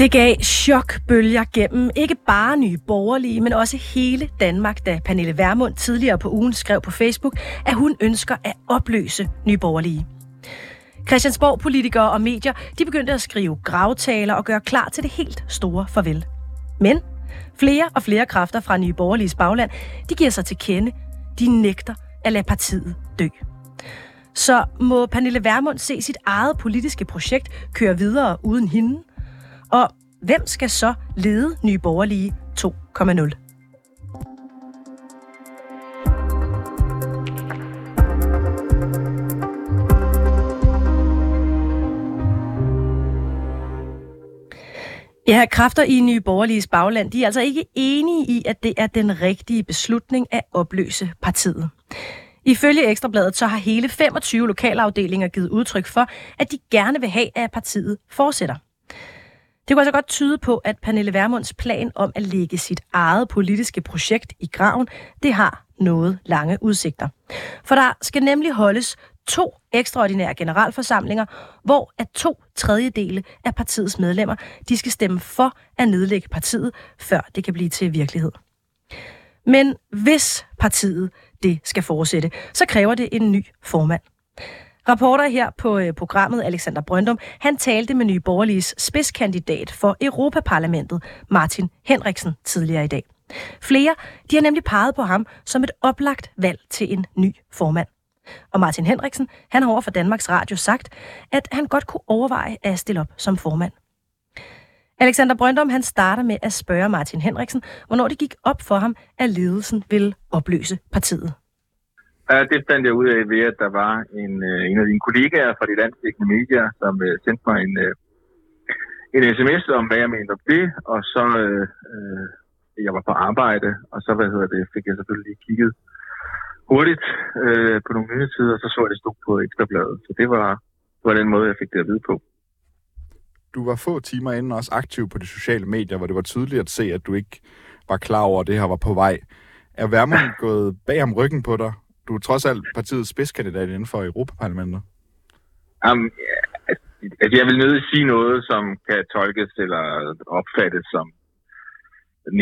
Det gav chokbølger gennem ikke bare nye borgerlige, men også hele Danmark, da Pernille Vermund tidligere på ugen skrev på Facebook, at hun ønsker at opløse nye borgerlige. Christiansborg-politikere og medier de begyndte at skrive gravtaler og gøre klar til det helt store farvel. Men flere og flere kræfter fra Nye Borgerliges bagland, de giver sig til kende. De nægter at lade partiet dø. Så må Pernille Vermund se sit eget politiske projekt køre videre uden hende? Og hvem skal så lede Nye Borgerlige 2.0? Ja, kræfter i Nye Borgerliges bagland, de er altså ikke enige i, at det er den rigtige beslutning at opløse partiet. Ifølge Ekstrabladet så har hele 25 lokalafdelinger givet udtryk for, at de gerne vil have, at partiet fortsætter. Det kunne altså godt tyde på, at Pernille Vermunds plan om at lægge sit eget politiske projekt i graven, det har noget lange udsigter. For der skal nemlig holdes to ekstraordinære generalforsamlinger, hvor at to tredjedele af partiets medlemmer, de skal stemme for at nedlægge partiet, før det kan blive til virkelighed. Men hvis partiet det skal fortsætte, så kræver det en ny formand. Rapporter her på øh, programmet, Alexander Brøndum, han talte med Nye Borgerliges spidskandidat for Europaparlamentet, Martin Henriksen, tidligere i dag. Flere de har nemlig peget på ham som et oplagt valg til en ny formand. Og Martin Henriksen, han har over for Danmarks Radio sagt, at han godt kunne overveje at stille op som formand. Alexander Brøndum, han starter med at spørge Martin Henriksen, hvornår det gik op for ham, at ledelsen ville opløse partiet. Ja, det fandt jeg ud af ved, at der var en, øh, en af dine kollegaer fra de landstækkende medier, som uh, sendte mig en, uh, en sms om, hvad jeg mente om det, og så uh, uh, jeg var på arbejde, og så hvad hedder det, fik jeg selvfølgelig lige kigget hurtigt uh, på nogle nyhedssider, og så så jeg, det stod på Ekstrabladet. Så det var, det var den måde, jeg fik det at vide på. Du var få timer inden også aktiv på de sociale medier, hvor det var tydeligt at se, at du ikke var klar over, at det her var på vej. Er Værmund gået bag om ryggen på dig du er trods alt partiets spidskandidat inden for Europaparlamentet. Um, altså, jeg vil nødt sige noget, som kan tolkes eller opfattes som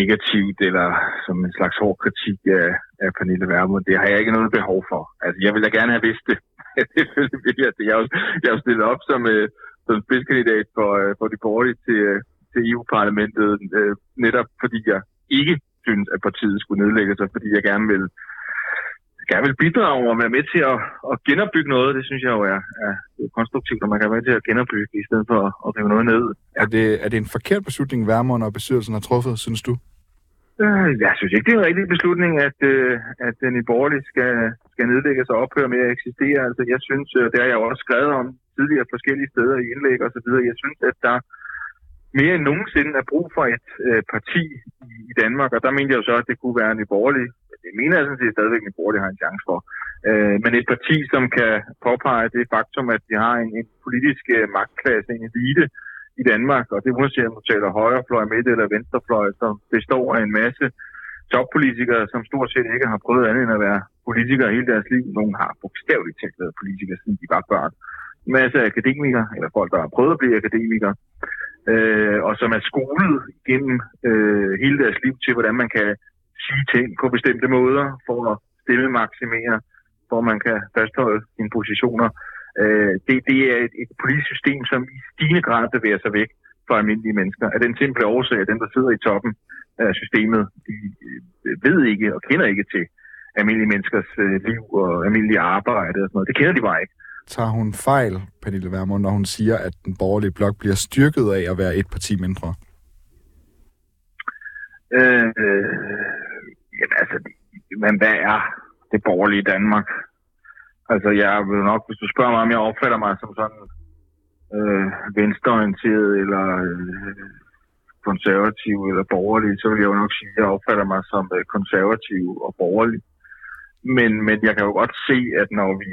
negativt eller som en slags hård kritik af, af Pernille Vermund. Det har jeg ikke noget behov for. Altså, jeg vil da gerne have vidst det. Selvfølgelig vil jeg det. Jeg er jo stillet op som, uh, som spidskandidat for, uh, for de borgerlige til, uh, til EU-parlamentet, uh, netop fordi jeg ikke synes, at partiet skulle nedlægge sig, fordi jeg gerne vil gerne vil bidrage og være med til at, at genopbygge noget. Det synes jeg jo er, er, konstruktivt, når man kan være med til at genopbygge i stedet for at, at rive noget ned. Ja. Er, det, er det en forkert beslutning, Værmund og bestyrelsen har truffet, synes du? Øh, jeg synes ikke, det er en rigtig beslutning, at, øh, at den i borgerlig skal, skal nedlægges og ophøre med at eksistere. Altså, jeg synes, øh, det har jeg jo også skrevet om tidligere forskellige steder i indlæg og så videre. Jeg synes, at der mere end nogensinde er brug for et øh, parti i, i Danmark, og der mener jeg jo så, at det kunne være en borgerlig det mener jeg sådan set stadigvæk, at Borgerlige har en chance for. Øh, men et parti, som kan påpege det faktum, at de har en, en politisk øh, magtklasse, en elite i Danmark, og det uanset om du taler højrefløj, midt eller venstrefløj, som består af en masse toppolitikere, som stort set ikke har prøvet andet end at være politikere hele deres liv. Nogle har bogstaveligt talt været politikere, siden de var børn. En masse akademikere, eller folk, der har prøvet at blive akademikere, øh, og som er skolet gennem øh, hele deres liv til, hvordan man kan sige ting på bestemte måder for at stille maksimere, hvor man kan fastholde sine positioner. Øh, det, det er et, et politisk system, som i stigende grad bevæger sig væk fra almindelige mennesker. Af den simple årsag, at dem, der sidder i toppen af systemet, de øh, ved ikke og kender ikke til almindelige menneskers øh, liv og almindelige arbejde og sådan noget. Det kender de bare ikke. Tager hun fejl, Pernille Vermund, når hun siger, at den borgerlige blok bliver styrket af at være et parti mindre? Øh, jamen altså, men hvad er det borgerlige Danmark? Altså, jeg vil nok, hvis du spørger mig, om jeg opfatter mig som sådan øh, venstreorienteret eller øh, konservativ eller borgerlig, så vil jeg jo nok sige, at jeg opfatter mig som øh, konservativ og borgerlig. Men, men jeg kan jo godt se, at når vi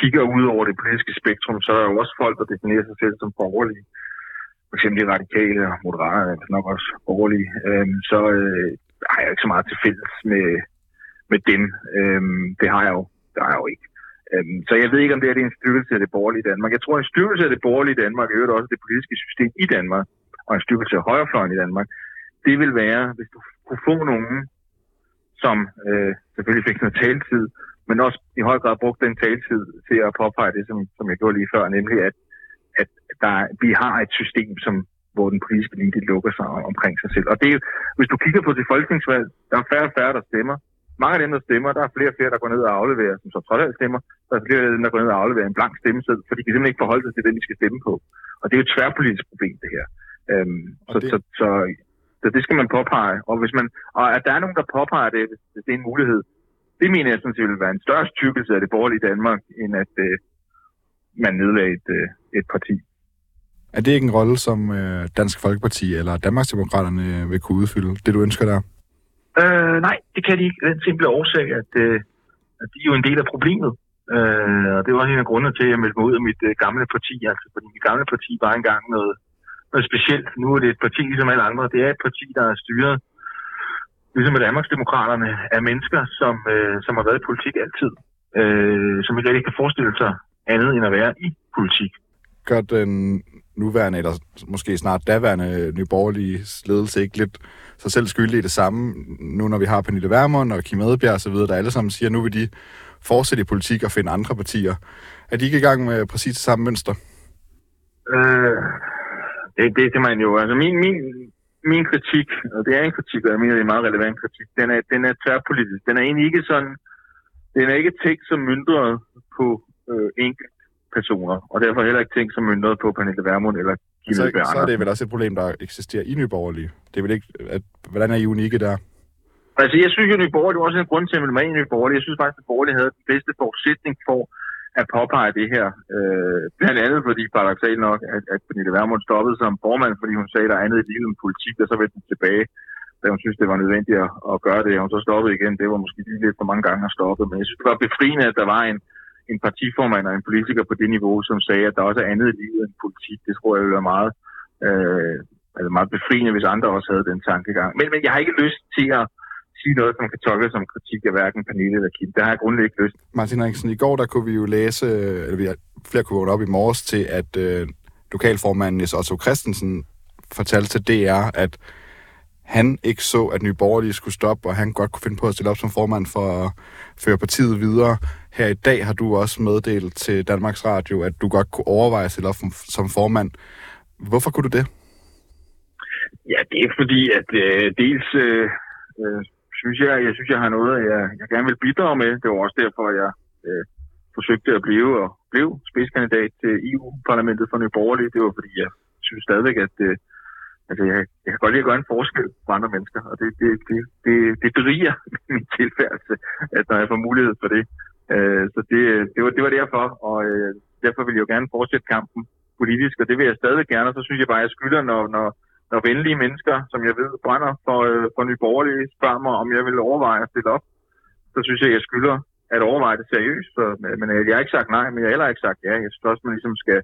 kigger ud over det politiske spektrum, så er der jo også folk, der definerer sig selv som borgerlige. For eksempel de radikale og moderate, nok også borgerlige. Øh, så øh, har jeg ikke så meget til fælles med, med dem. Øhm, det har jeg jo, det har jeg jo ikke. Øhm, så jeg ved ikke, om det er en styrkelse af det borgerlige Danmark. Jeg tror, en styrkelse af det borgerlige Danmark og også det politiske system i Danmark, og en styrkelse af højrefløjen i Danmark, det vil være, hvis du kunne få nogen, som øh, selvfølgelig fik noget taletid, men også i høj grad brugte den taletid til at påpege det, som, som jeg gjorde lige før, nemlig at, at der, vi har et system, som, hvor den politiske elite lukker sig omkring sig selv. Og det er jo, hvis du kigger på det folketingsvalg, der er færre og færre, der stemmer. Mange af dem, der stemmer, der er flere og flere, der går ned og afleverer, som så trods alt stemmer. Der er flere af dem, der går ned og afleverer en blank stemmeseddel, for de kan simpelthen ikke forholde sig til det, de skal stemme på. Og det er jo et tværpolitisk problem, det her. Øhm, så, det... Så, så, så, det skal man påpege. Og, hvis man, og at der er nogen, der påpeger det, hvis det er en mulighed, det mener jeg sådan set vil være en større styrkelse af det borgerlige Danmark, end at øh, man nedlagde et, øh, et parti. Er det ikke en rolle, som øh, Dansk Folkeparti eller Danmarksdemokraterne øh, vil kunne udfylde, det du ønsker der? Øh, nej, det kan de ikke. Den simple årsag, at, øh, at de er jo en del af problemet. Øh, og det var en af grundene til, at jeg meldte mig ud af mit øh, gamle parti. Altså, fordi mit gamle parti var engang noget, noget specielt. Nu er det et parti ligesom alle andre. Det er et parti, der er styret ligesom med Danmarksdemokraterne, er mennesker, som, øh, som har været i politik altid. Øh, som ikke rigtig kan forestille sig andet end at være i politik. Gør den nuværende, eller måske snart daværende nyborgerlige ledelse ikke lidt sig selv skyldige i det samme, nu når vi har Pernille Vermund og Kim Edebjerg osv., der alle sammen siger, at nu vil de fortsætte i politik og finde andre partier. Er de ikke i gang med præcis det samme mønster? Øh, det, det, det man jo. Altså min, min, min kritik, og det er en kritik, og jeg mener, det er en meget relevant kritik, den er, den er tværpolitisk. Den er egentlig ikke sådan, den er ikke tænkt som myndret på øh, enkelt personer, og derfor heller ikke tænkt som myndret på Pernille Vermund eller Kim så, så er det vel også et problem, der eksisterer i Nyborgerlige. Det er vel ikke, at, hvordan er I unikke der? Altså, jeg synes jo, at Nyborgerlige var også en grund til, at jeg med i Nyborgerlige. Jeg synes faktisk, at Nyborgerlige havde den bedste forudsætning for at påpege det her. Øh, blandt andet fordi, paradoxalt nok, at, at Pernille Vermund stoppede som formand, fordi hun sagde, at der er andet i livet end politik, og så vendte hun tilbage, da hun synes, det var nødvendigt at, at gøre det. Og hun så stoppede igen. Det var måske lige lidt for mange gange at stoppe. Men jeg synes, det var befriende, at der var en, en partiformand og en politiker på det niveau, som sagde, at der også er andet i livet end politik. Det tror jeg ville være meget, øh, altså meget befriende, hvis andre også havde den tankegang. Men, men jeg har ikke lyst til at sige noget, som kan tolkes som kritik af hverken Pernille eller Kim. Det har jeg grundlæggende ikke lyst Martin Eriksen, i går der kunne vi jo læse, eller vi har flere kunne vågne op i morges til, at øh, lokalformanden Niels Otto Christensen fortalte til DR, at han ikke så, at Nye Borgerlige skulle stoppe, og han godt kunne finde på at stille op som formand for at føre partiet videre. Her i dag har du også meddelt til Danmarks Radio, at du godt kunne overveje at stille op som formand. Hvorfor kunne du det? Ja, det er fordi, at øh, dels øh, øh, synes jeg, jeg synes, jeg har noget, jeg, jeg gerne vil bidrage med. Det var også derfor, jeg øh, forsøgte at blive og blev spidskandidat til EU-parlamentet for Nye Borgerlige. Det var fordi, jeg synes stadigvæk, at øh, altså, jeg, jeg kan godt lide at gøre en forskel for andre mennesker, og det, det, det, det, det beriger min tilfærdelse, at når jeg får mulighed for det. Øh, så det, det, var, det var derfor, og øh, derfor vil jeg jo gerne fortsætte kampen politisk, og det vil jeg stadig gerne, og så synes jeg bare, at jeg skylder, når, når, når venlige mennesker, som jeg ved brænder for, øh, for Nye Borgerlige, spørger mig, om jeg vil overveje at stille op, så synes jeg, at jeg skylder at overveje det seriøst. Så, men jeg har ikke sagt nej, men jeg har heller ikke sagt ja. Jeg synes også, man ligesom skal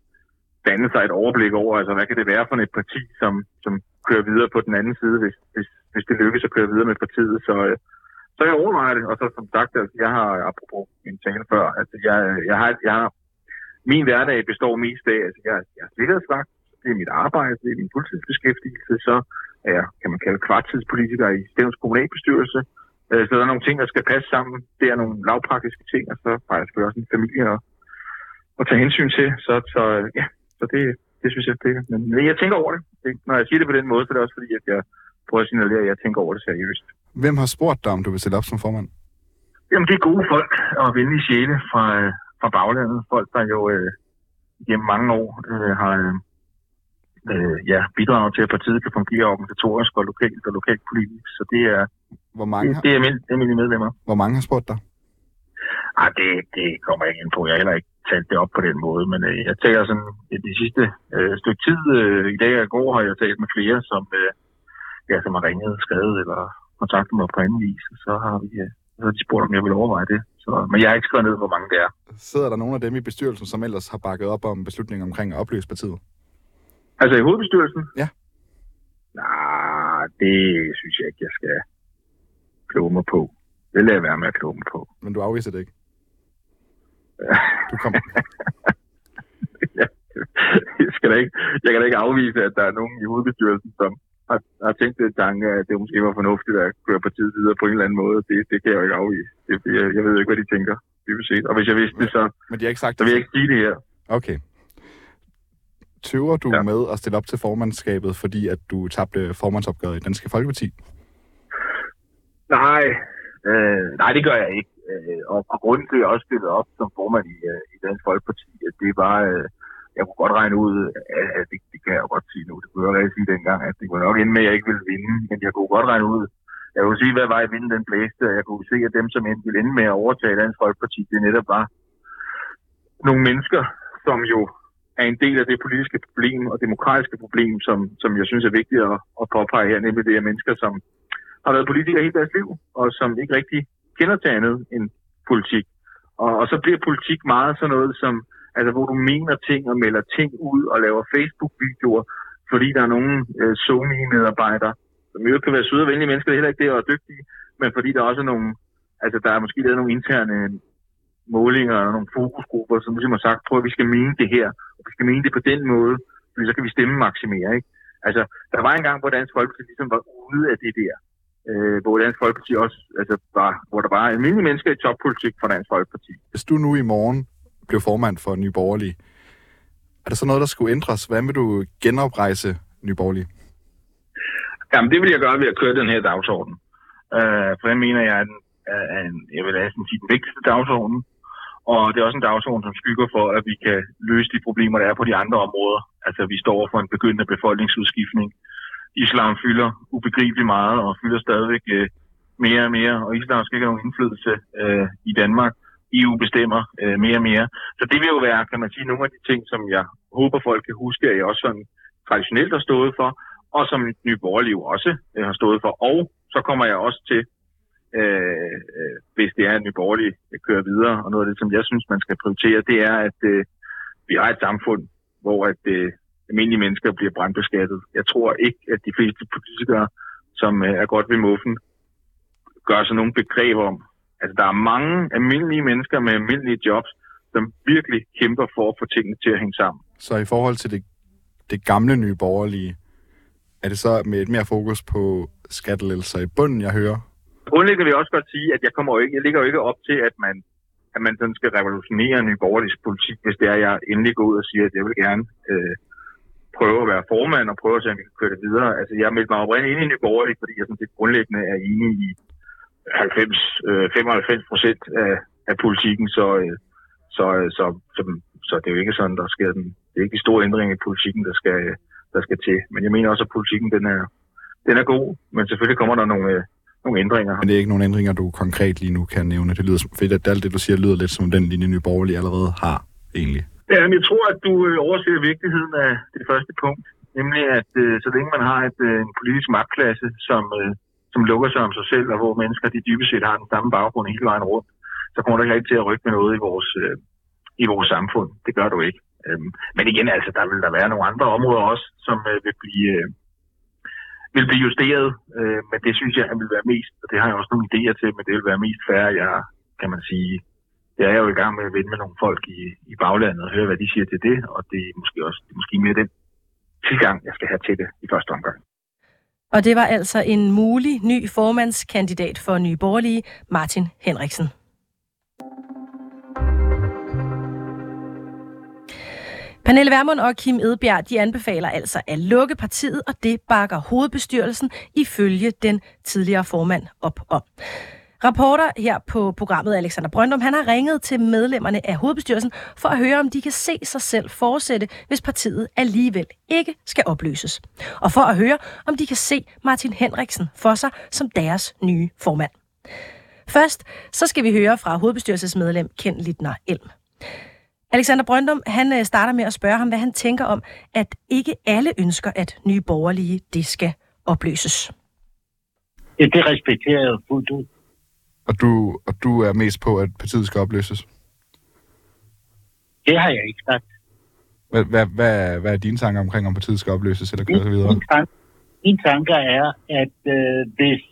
danne sig et overblik over, altså hvad kan det være for et parti, som, som kører videre på den anden side, hvis, hvis, hvis det lykkes at køre videre med partiet. Så, øh, så jeg overvejer det, og så som sagt, altså, jeg har, apropos min tale før, altså jeg, jeg, har, jeg har, min hverdag består mest af, altså jeg, jeg er sikkerhedsvagt, det er mit arbejde, det er min fuldtidsbeskæftigelse, så er jeg, kan man kalde kvartidspolitiker i Stævns kommunalbestyrelse. Øh, så der er nogle ting, der skal passe sammen. Det er nogle lavpraktiske ting, og så har jeg selvfølgelig også en familie at, at tage hensyn til. Så, så ja, så det, det synes jeg, det er. Men jeg tænker over det. Når jeg siger det på den måde, så er det også fordi, at jeg prøver at signalere, at jeg tænker over det seriøst. Hvem har spurgt dig, om du vil stille op som formand? Jamen, det er gode folk og venlige sjæle fra, fra baglandet. Folk, der jo øh, gennem mange år øh, har, øh, ja, bidrager til, at partiet kan fungere organisatorisk og lokalt og lokalpolitisk. Så det er, Hvor mange det, det er, min, det er mine medlemmer. Hvor mange har spurgt dig? Ah, det, det kommer jeg ikke ind på. Jeg har heller ikke talt det op på den måde, men øh, jeg tænker sådan, at de sidste øh, stykke tid, øh, i dag og i går, har jeg talt med flere, som, øh, ja, som har ringet, skrevet eller kontaktet mig på anden vis. Så har vi øh, så har de spurgt, om jeg vil overveje det. Så, men jeg har ikke skrevet ned, hvor mange det er. Sidder der nogle af dem i bestyrelsen, som ellers har bakket op om beslutningen omkring at opløse partiet? Altså i hovedbestyrelsen? Ja. Nej, det synes jeg ikke, jeg skal kloge mig på. Det lader jeg være med at kloge mig på. Men du afviser det ikke? Du kom... ja, det skal da ikke, jeg kan da ikke afvise, at der er nogen i hovedbestyrelsen, som har, har tænkt det tanke, at det måske var fornuftigt at køre partiet videre på en eller anden måde. Det, det kan jeg jo ikke afvise. Det, jeg, jeg ved ikke, hvad de tænker, dybest set. Og hvis jeg vidste det, så, Men de har ikke sagt så vil jeg ikke sige det her. Okay. Tøver du. Ja. med at stille op til formandskabet, fordi at du tabte formandsopgøret i Danske Folkeparti? Nej, øh, nej, det gør jeg ikke. Øh, og, og grunden til, at jeg også stillede op som formand i, øh, i Dansk Folkeparti, at det var, øh, jeg kunne godt regne ud, at, at det, det kan jeg jo godt sige nu, det kunne jeg jo allerede sige dengang, at det kunne nok ende med, at jeg ikke ville vinde, men jeg kunne godt regne ud, jeg kunne sige, hvad vej vinden den blæste, og jeg kunne se, at dem, som endte ville ende med at overtage Dansk Folkeparti, det netop var nogle mennesker, som jo er en del af det politiske problem og demokratiske problem, som, som jeg synes er vigtigt at, at påpege her, nemlig det er mennesker, som har været politikere hele deres liv, og som ikke rigtig kender til andet end politik. Og, og så bliver politik meget sådan noget, som, altså, hvor du mener ting og melder ting ud og laver Facebook-videoer, fordi der er nogle øh, Sony-medarbejdere, som jo kan være søde og venlige mennesker, det er heller ikke det, og er dygtige, men fordi der også er nogle, altså der er måske lavet nogle interne målinger og nogle fokusgrupper, som ligesom har sagt, prøv at vi skal mene det her, og vi skal mene det på den måde, fordi så kan vi stemme maksimere, ikke? Altså, der var en gang, hvor Dansk Folkeparti ligesom var ude af det der, øh, hvor Dansk Folkeparti også, altså, var, hvor der var almindelige mennesker i toppolitik fra Dansk Folkeparti. Hvis du nu i morgen blev formand for Nye Borgerlige, er der så noget, der skulle ændres? Hvordan vil du genoprejse Nye Borgerlige? Jamen, det vil jeg gøre ved at køre den her dagsorden. Øh, for den mener jeg er, den, er, en, jeg vil næsten sige, den vigtigste dagsorden. Og det er også en dagsorden, som skygger for, at vi kan løse de problemer, der er på de andre områder. Altså, vi står for en begyndende befolkningsudskiftning. Islam fylder ubegribeligt meget og fylder stadigvæk øh, mere og mere, og islam skal ikke have nogen indflydelse øh, i Danmark. EU bestemmer øh, mere og mere. Så det vil jo være, kan man sige, nogle af de ting, som jeg håber, folk kan huske, at jeg også sådan traditionelt har stået for, og som Nye Borgerliv også øh, har stået for. Og så kommer jeg også til, øh, øh, hvis det er, at Nye Borgerlige øh, kører videre, og noget af det, som jeg synes, man skal prioritere, det er, at øh, vi har et samfund, hvor at øh, almindelige mennesker bliver brandbeskattet. Jeg tror ikke, at de fleste politikere, som øh, er godt ved muffen, gør sig nogle begreb om. Altså, der er mange almindelige mennesker med almindelige jobs, som virkelig kæmper for at få tingene til at hænge sammen. Så i forhold til det, det gamle Nye Borgerlige, er det så med et mere fokus på skattelettelser i bunden, jeg hører? Grundlæggende vil jeg også godt sige, at jeg, kommer jo ikke, jeg ligger jo ikke op til, at man, at man sådan skal revolutionere Nye Borgerliges politik, hvis det er, at jeg endelig går ud og siger, at jeg vil gerne øh, prøve at være formand og prøve at se, om vi kan køre det videre. Altså, jeg meldte mig oprindeligt ind i Nye Borgerlige, fordi jeg sådan set grundlæggende er enig i 90, øh, 95 procent af, af politikken, så, øh, så, øh, så, så, så det er jo ikke sådan, der sker den, det er ikke de store ændringer i politikken, der skal, øh, der skal til. Men jeg mener også, at politikken den er, den er god, men selvfølgelig kommer der nogle, øh, nogle ændringer. Men det er ikke nogen ændringer, du konkret lige nu kan nævne. Det lyder som, fedt, at alt det, du siger, lyder lidt som den linje, Nye Borgerlige allerede har, egentlig. Ja, men jeg tror, at du øh, overser vigtigheden af det første punkt, nemlig at øh, så længe man har et, øh, en politisk magtklasse, som, øh, som lukker sig om sig selv, og hvor mennesker de dybest set har den samme baggrund hele vejen rundt, så kommer der ikke rigtig til at rykke med noget i vores, øh, i vores samfund. Det gør du ikke. Øhm, men igen, altså, der vil der være nogle andre områder også, som øh, vil blive... Øh, vil blive justeret, øh, men det synes jeg, vil være mest, og det har jeg også nogle idéer til, men det vil være mest færre, jeg, kan man sige, jeg er jo i gang med at vende med nogle folk i, i baglandet og høre, hvad de siger til det, og det er måske også det er måske mere den tilgang, jeg skal have til det i første omgang. Og det var altså en mulig ny formandskandidat for Nye Borgerlige, Martin Henriksen. Pernille Vermund og Kim Edbjerg de anbefaler altså at lukke partiet, og det bakker hovedbestyrelsen ifølge den tidligere formand op om. Rapporter her på programmet Alexander Brøndum, han har ringet til medlemmerne af hovedbestyrelsen for at høre, om de kan se sig selv fortsætte, hvis partiet alligevel ikke skal opløses. Og for at høre, om de kan se Martin Henriksen for sig som deres nye formand. Først så skal vi høre fra hovedbestyrelsesmedlem Ken Littner Elm. Alexander Brøndum, han øh, starter med at spørge ham, hvad han tænker om, at ikke alle ønsker, at nye borgerlige, det skal opløses. Ja, det respekterer jeg fuldt ud. Og du, og du er mest på, at partiet skal opløses? Det har jeg ikke sagt. Hvad, hvad, hvad, hvad er dine tanker omkring, om partiet skal opløses eller køre videre? Min, tanke, min tanker er, at øh, hvis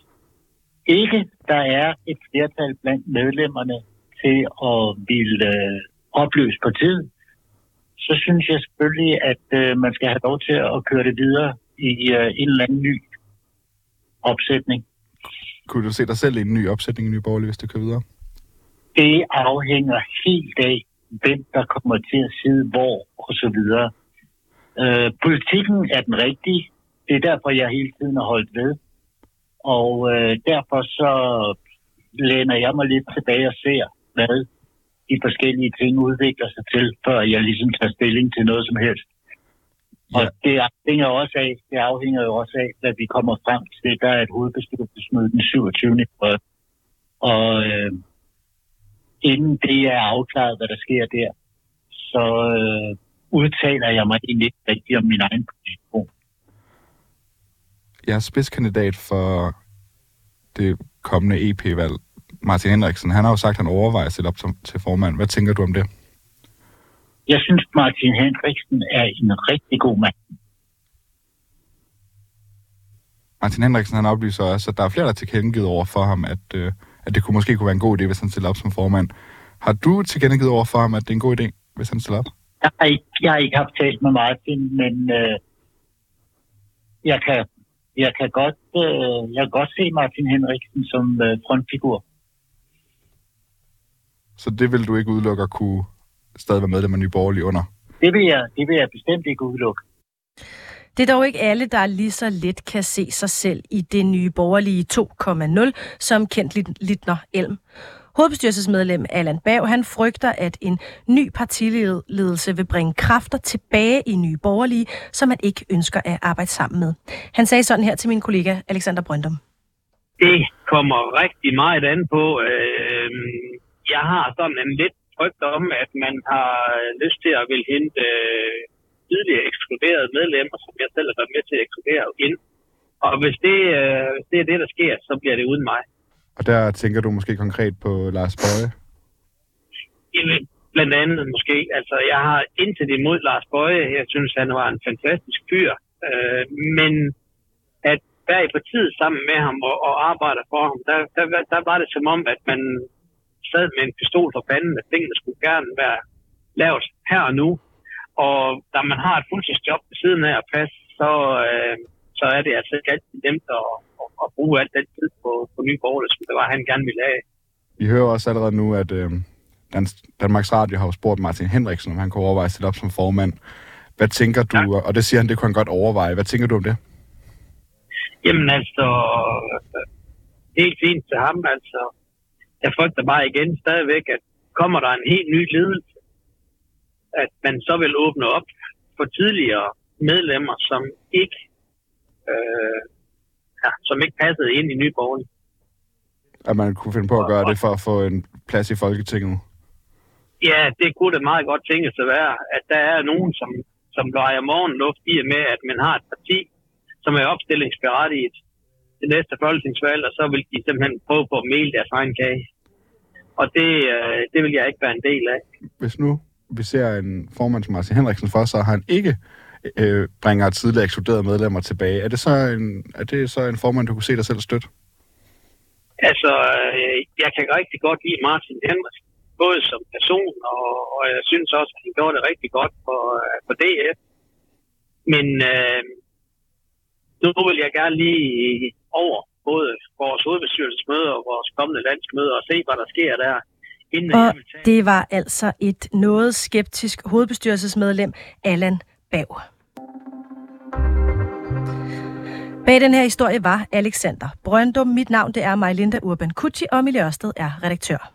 ikke der er et flertal blandt medlemmerne til at ville øh, opløse partiet, så synes jeg selvfølgelig, at øh, man skal have lov til at køre det videre i øh, en eller anden ny opsætning. Kunne du se dig selv i en ny opsætning i Nye Borgerlige, hvis det kører videre? Det afhænger helt af, hvem der kommer til at sidde hvor og så videre. Øh, politikken er den rigtige. Det er derfor, jeg hele tiden har holdt ved. Og øh, derfor så læner jeg mig lidt tilbage og ser, hvad de forskellige ting udvikler sig til, før jeg ligesom tager stilling til noget som helst. Ja. Og det afhænger, også af, det afhænger jo også af, hvad vi kommer frem til. Der er et hovedbestyrelsesmøde den 27. Og, og øh, inden det er afklaret, hvad der sker der, så øh, udtaler jeg mig egentlig ikke rigtigt om min egen position. Jeg er spidskandidat for det kommende EP-valg. Martin Henriksen, han har jo sagt, at han overvejer at sætte op til formand. Hvad tænker du om det? Jeg synes, Martin Henriksen er en rigtig god mand. Martin Henriksen han oplyser også, at der er flere, der tilkendegivet over for ham, at, øh, at det kunne måske kunne være en god idé, hvis han stiller op som formand. Har du tilkendegivet over for ham, at det er en god idé, hvis han stiller op? Jeg har ikke, jeg har ikke haft talt med Martin, men øh, jeg, kan, jeg, kan godt, øh, jeg kan godt se Martin Henriksen som øh, frontfigur. Så det vil du ikke udelukke at kunne stadig være medlem af Nye Borgerlige under? Det vil jeg, det vil jeg bestemt ikke udelukke. Det er dog ikke alle, der lige så let kan se sig selv i det nye borgerlige 2,0, som kendt Littner Elm. Hovedbestyrelsesmedlem Allan Bav, han frygter, at en ny partiledelse vil bringe kræfter tilbage i nye borgerlige, som man ikke ønsker at arbejde sammen med. Han sagde sådan her til min kollega Alexander Brøndum. Det kommer rigtig meget an på. Øh, jeg har sådan en lidt frygt om, at man har lyst til at vil hente øh, tidligere ekskluderede medlemmer, som jeg selv har været med til at ekskludere ind. Og hvis det, øh, hvis det er det, der sker, så bliver det uden mig. Og der tænker du måske konkret på Lars Bøje? Jamen, blandt andet måske. Altså, jeg har intet imod Lars Bøje. Jeg synes, han var en fantastisk fyr. Øh, men at være i partiet sammen med ham og, og arbejde for ham, der, der, der var det som om, at man sad med en pistol for panden, at tingene skulle gerne være lavet her og nu. Og da man har et fuldtidsjob ved siden af at passe, så, øh, så er det altså ikke altid nemt at, at, at bruge alt den tid på, på nye borgere, som det var, han gerne ville have. Vi hører også allerede nu, at øh, Danmarks Radio har spurgt Martin Henriksen, om han kunne overveje at stille op som formand. Hvad tænker du, ja. og det siger han, det kunne han godt overveje. Hvad tænker du om det? Jamen altså, helt fint til ham, altså jeg frygter bare igen stadigvæk, at kommer der en helt ny ledelse, at man så vil åbne op for tidligere medlemmer, som ikke, øh, ja, som ikke passede ind i Nyborgerlig. At man kunne finde på at gøre det for at få en plads i Folketinget? Ja, det kunne det meget godt tænkes at være, at der er nogen, som, som leger morgenluft i og med, at man har et parti, som er opstillingsberettiget til næste folketingsvalg, og så vil de simpelthen prøve på at male deres egen kage. Og det, øh, det vil jeg ikke være en del af. Hvis nu vi ser en formand som Martin Henriksen for, så har han ikke øh, bringer tidligere ekskluderede medlemmer tilbage. Er det så en, er det så en formand, du kunne se dig selv støtte? Altså, øh, jeg kan rigtig godt lide Martin Henriksen, både som person, og, og jeg synes også, at han gjorde det rigtig godt for, øh, for DF. Men øh, nu vil jeg gerne lige over både vores hovedbestyrelsesmøde og vores kommende landsmøde og se, hvad der sker der. Inden og det var altså et noget skeptisk hovedbestyrelsesmedlem, Allan Bav. Bag den her historie var Alexander Brøndum. Mit navn det er Majlinda Urban Kutschi, og Emilie Ørsted er redaktør.